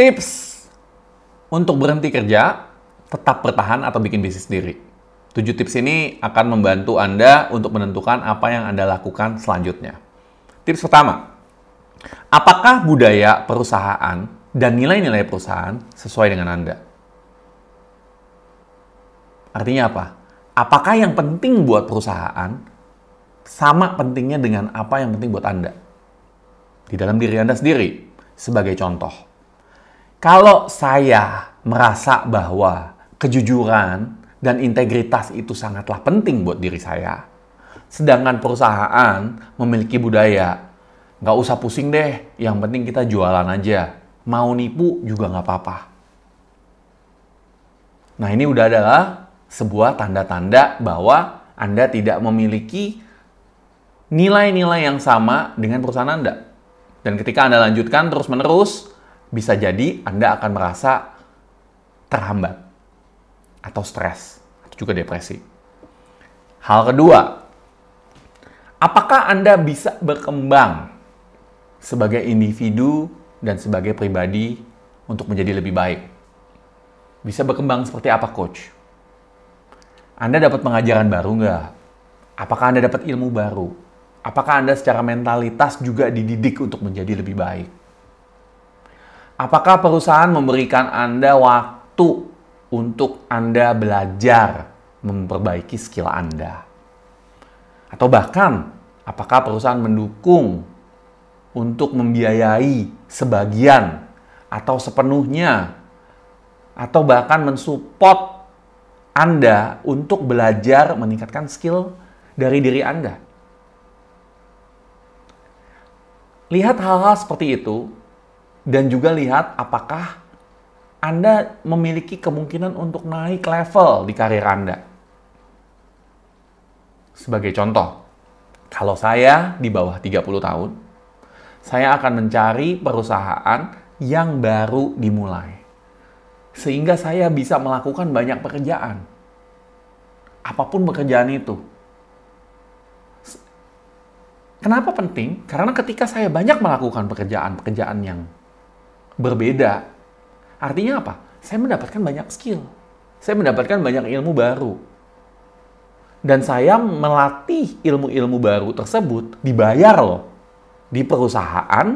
Tips untuk berhenti kerja, tetap bertahan atau bikin bisnis sendiri. Tujuh tips ini akan membantu Anda untuk menentukan apa yang Anda lakukan selanjutnya. Tips pertama, apakah budaya perusahaan dan nilai-nilai perusahaan sesuai dengan Anda? Artinya apa? Apakah yang penting buat perusahaan sama pentingnya dengan apa yang penting buat Anda? Di dalam diri Anda sendiri, sebagai contoh. Kalau saya merasa bahwa kejujuran dan integritas itu sangatlah penting buat diri saya, sedangkan perusahaan memiliki budaya, nggak usah pusing deh, yang penting kita jualan aja. Mau nipu juga nggak apa-apa. Nah ini udah adalah sebuah tanda-tanda bahwa Anda tidak memiliki nilai-nilai yang sama dengan perusahaan Anda. Dan ketika Anda lanjutkan terus-menerus, bisa jadi Anda akan merasa terhambat atau stres atau juga depresi. Hal kedua, apakah Anda bisa berkembang sebagai individu dan sebagai pribadi untuk menjadi lebih baik? Bisa berkembang seperti apa, coach? Anda dapat pengajaran baru nggak? Apakah Anda dapat ilmu baru? Apakah Anda secara mentalitas juga dididik untuk menjadi lebih baik? Apakah perusahaan memberikan Anda waktu untuk Anda belajar memperbaiki skill Anda? Atau bahkan, apakah perusahaan mendukung untuk membiayai sebagian atau sepenuhnya atau bahkan mensupport Anda untuk belajar meningkatkan skill dari diri Anda? Lihat hal-hal seperti itu dan juga lihat apakah Anda memiliki kemungkinan untuk naik level di karir Anda. Sebagai contoh, kalau saya di bawah 30 tahun, saya akan mencari perusahaan yang baru dimulai. Sehingga saya bisa melakukan banyak pekerjaan. Apa pun pekerjaan itu Kenapa penting? Karena ketika saya banyak melakukan pekerjaan-pekerjaan yang berbeda, artinya apa? Saya mendapatkan banyak skill. Saya mendapatkan banyak ilmu baru. Dan saya melatih ilmu-ilmu baru tersebut dibayar loh di perusahaan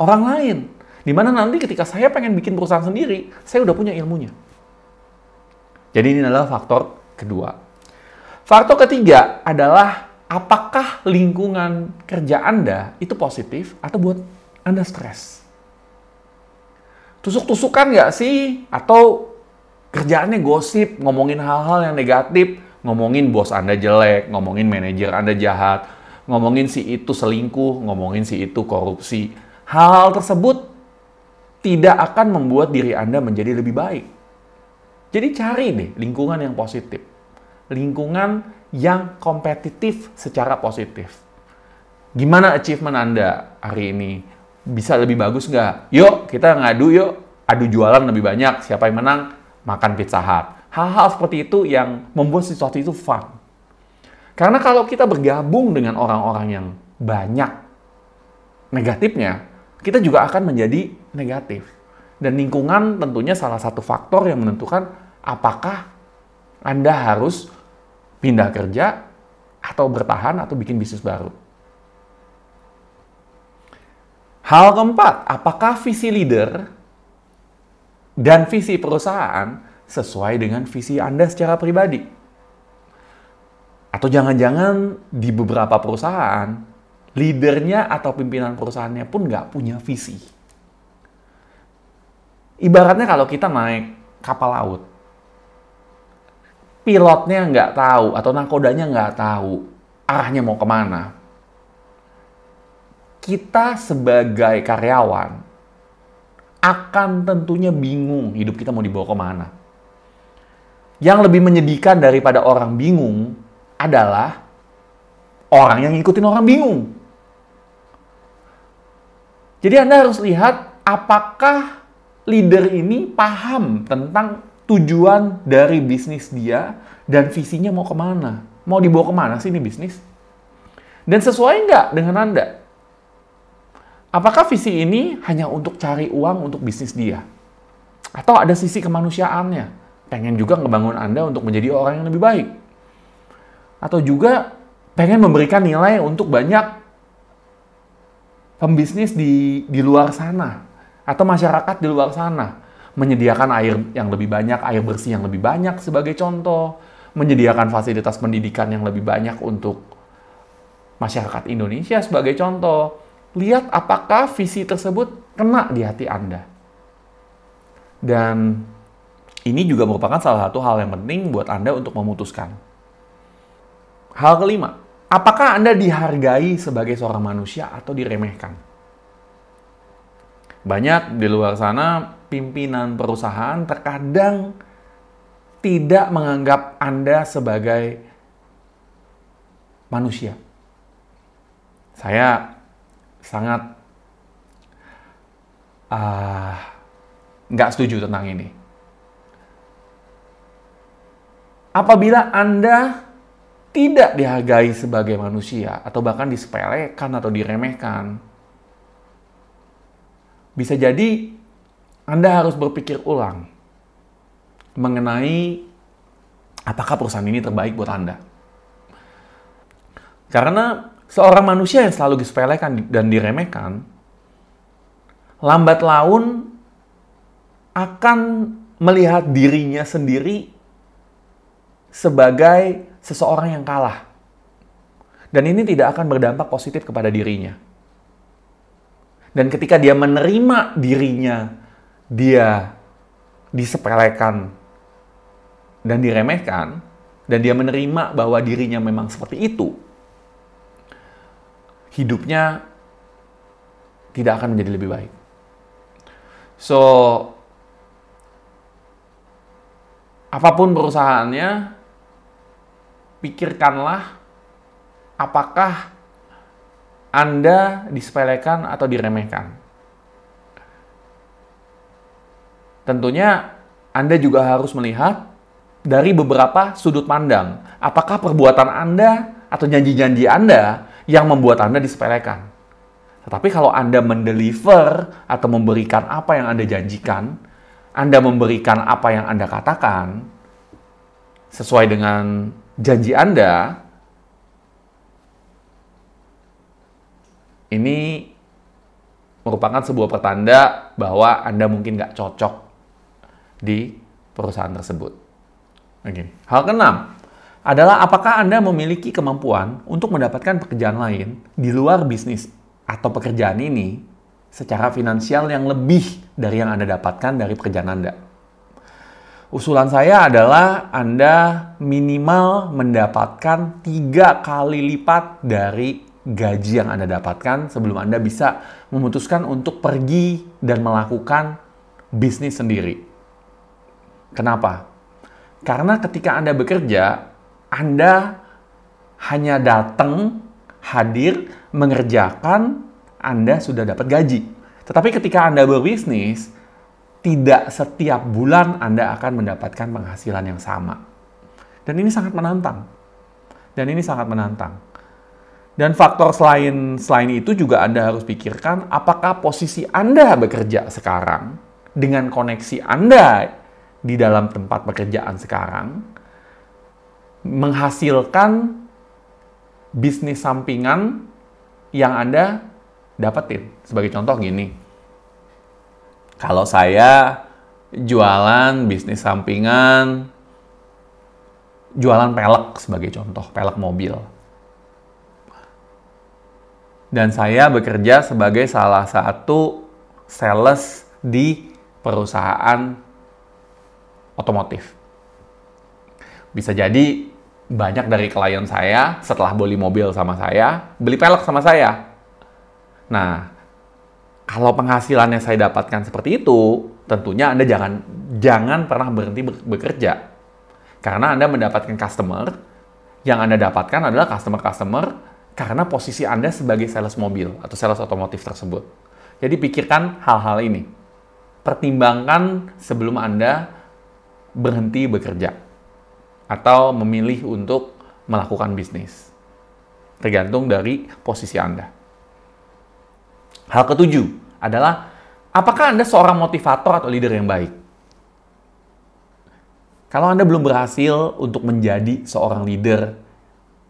orang lain. Di mana nanti ketika saya pengen bikin perusahaan sendiri, saya udah punya ilmunya. Jadi ini adalah faktor kedua. Faktor ketiga adalah apakah lingkungan kerja Anda itu positif atau buat Anda stres? Tusuk-tusukan nggak sih? Atau kerjaannya gosip, ngomongin hal-hal yang negatif, ngomongin bos Anda jelek, ngomongin manajer Anda jahat, ngomongin si itu selingkuh, ngomongin si itu korupsi. Hal-hal tersebut tidak akan membuat diri Anda menjadi lebih baik. Jadi cari deh lingkungan yang positif. Lingkungan yang kompetitif secara positif. Gimana achievement Anda hari ini? Bisa lebih bagus nggak? Yuk, kita ngadu yuk. Adu jualan lebih banyak. Siapa yang menang? Makan pizza hut. Hal-hal seperti itu yang membuat sesuatu itu fun. Karena kalau kita bergabung dengan orang-orang yang banyak negatifnya, kita juga akan menjadi negatif. Dan lingkungan tentunya salah satu faktor yang menentukan apakah Anda harus pindah kerja, atau bertahan, atau bikin bisnis baru. Hal keempat, apakah visi leader dan visi perusahaan sesuai dengan visi Anda secara pribadi? Atau jangan-jangan di beberapa perusahaan, leadernya atau pimpinan perusahaannya pun nggak punya visi. Ibaratnya kalau kita naik kapal laut, pilotnya nggak tahu atau nakodanya nggak tahu arahnya mau ke mana, kita sebagai karyawan akan tentunya bingung hidup kita mau dibawa ke mana. Yang lebih menyedihkan daripada orang bingung adalah orang yang ngikutin orang bingung. Jadi Anda harus lihat apakah leader ini paham tentang tujuan dari bisnis dia dan visinya mau ke mana. Mau dibawa ke mana sih ini bisnis? Dan sesuai nggak dengan Anda? Apakah visi ini hanya untuk cari uang untuk bisnis dia? Atau ada sisi kemanusiaannya? Pengen juga ngebangun Anda untuk menjadi orang yang lebih baik? Atau juga pengen memberikan nilai untuk banyak pembisnis di, di luar sana? Atau masyarakat di luar sana? Menyediakan air yang lebih banyak, air bersih yang lebih banyak sebagai contoh. Menyediakan fasilitas pendidikan yang lebih banyak untuk masyarakat Indonesia sebagai contoh. Lihat apakah visi tersebut kena di hati Anda. Dan ini juga merupakan salah satu hal yang penting buat Anda untuk memutuskan. Hal kelima, apakah Anda dihargai sebagai seorang manusia atau diremehkan? Banyak di luar sana pimpinan perusahaan terkadang tidak menganggap Anda sebagai manusia saya sangat uh, nggak setuju tentang ini. Apabila Anda tidak dihargai sebagai manusia atau bahkan disepelekan atau diremehkan, bisa jadi Anda harus berpikir ulang mengenai apakah perusahaan ini terbaik buat Anda. Karena seorang manusia yang selalu disepelekan dan diremehkan, lambat laun akan melihat dirinya sendiri sebagai seseorang yang kalah. Dan ini tidak akan berdampak positif kepada dirinya. Dan ketika dia menerima dirinya, dia disepelekan dan diremehkan, dan dia menerima bahwa dirinya memang seperti itu, hidupnya tidak akan menjadi lebih baik. So, apa pun perusahaannya, pikirkanlah apakah Anda disepelekan atau diremehkan. Tentunya Anda juga harus melihat dari beberapa sudut pandang. Apakah perbuatan Anda atau janji-janji Anda yang membuat Anda disepelekan. Tetapi kalau Anda mendeliver atau memberikan apa yang Anda janjikan, Anda memberikan apa yang Anda katakan, sesuai dengan janji Anda, ini merupakan sebuah pertanda bahwa Anda mungkin nggak cocok di perusahaan tersebut. Oke. Hal keenam, adalah apakah Anda memiliki kemampuan untuk mendapatkan pekerjaan lain di luar bisnis atau pekerjaan ini secara finansial yang lebih dari yang Anda dapatkan dari pekerjaan Anda. Usulan saya adalah Anda minimal mendapatkan tiga kali lipat dari gaji yang Anda dapatkan sebelum Anda bisa memutuskan untuk pergi dan melakukan bisnis sendiri. Kenapa? Karena ketika Anda bekerja, anda hanya datang, hadir, mengerjakan, Anda sudah dapat gaji. Tetapi ketika Anda berbisnis, tidak setiap bulan Anda akan mendapatkan penghasilan yang sama. Dan ini sangat menantang. Dan ini sangat menantang. Dan faktor selain selain itu juga Anda harus pikirkan apakah posisi Anda bekerja sekarang dengan koneksi Anda di dalam tempat pekerjaan sekarang menghasilkan bisnis sampingan yang Anda dapetin. Sebagai contoh gini, kalau saya jualan bisnis sampingan, jualan pelek sebagai contoh, pelek mobil. Dan saya bekerja sebagai salah satu sales di perusahaan otomotif. Bisa jadi banyak dari klien saya setelah beli mobil sama saya, beli pelek sama saya. Nah, kalau penghasilannya saya dapatkan seperti itu, tentunya Anda jangan jangan pernah berhenti bekerja. Karena Anda mendapatkan customer, yang Anda dapatkan adalah customer-customer karena posisi Anda sebagai sales mobil atau sales otomotif tersebut. Jadi pikirkan hal-hal ini. Pertimbangkan sebelum Anda berhenti bekerja atau memilih untuk melakukan bisnis. Tergantung dari posisi Anda. Hal ketujuh adalah apakah Anda seorang motivator atau leader yang baik? Kalau Anda belum berhasil untuk menjadi seorang leader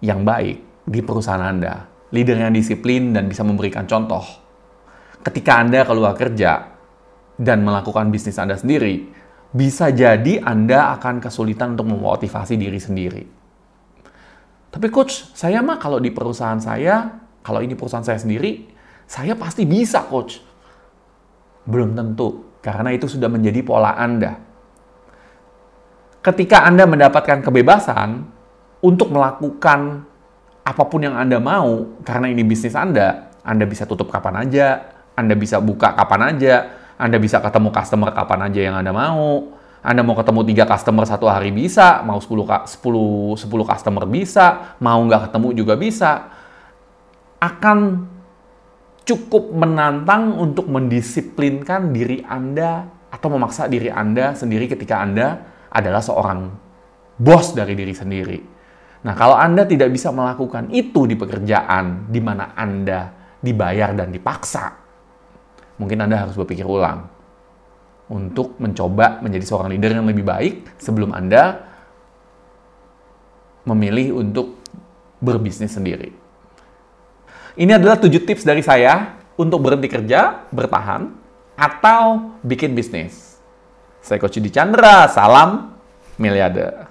yang baik di perusahaan Anda, leader yang disiplin dan bisa memberikan contoh, ketika Anda keluar kerja dan melakukan bisnis Anda sendiri, bisa jadi Anda akan kesulitan untuk memotivasi diri sendiri. Tapi coach, saya mah kalau di perusahaan saya, kalau ini perusahaan saya sendiri, saya pasti bisa coach. Belum tentu, karena itu sudah menjadi pola Anda. Ketika Anda mendapatkan kebebasan untuk melakukan apa pun yang Anda mau, karena ini bisnis Anda, Anda bisa tutup kapan aja, Anda bisa buka kapan aja, Anda bisa ketemu customer kapan aja yang Anda mau, anda mau ketemu tiga customer satu hari bisa, mau 10, 10, 10 customer bisa, mau nggak ketemu juga bisa. Akan cukup menantang untuk mendisiplinkan diri Anda atau memaksa diri Anda sendiri ketika Anda adalah seorang bos dari diri sendiri. Nah, kalau Anda tidak bisa melakukan itu di pekerjaan di mana Anda dibayar dan dipaksa, mungkin Anda harus berpikir ulang untuk mencoba menjadi seorang leader yang lebih baik sebelum Anda memilih untuk berbisnis sendiri. Ini adalah tujuh tips dari saya untuk berhenti kerja, bertahan, atau bikin bisnis. Saya Coach Di Chandra, salam miliarder.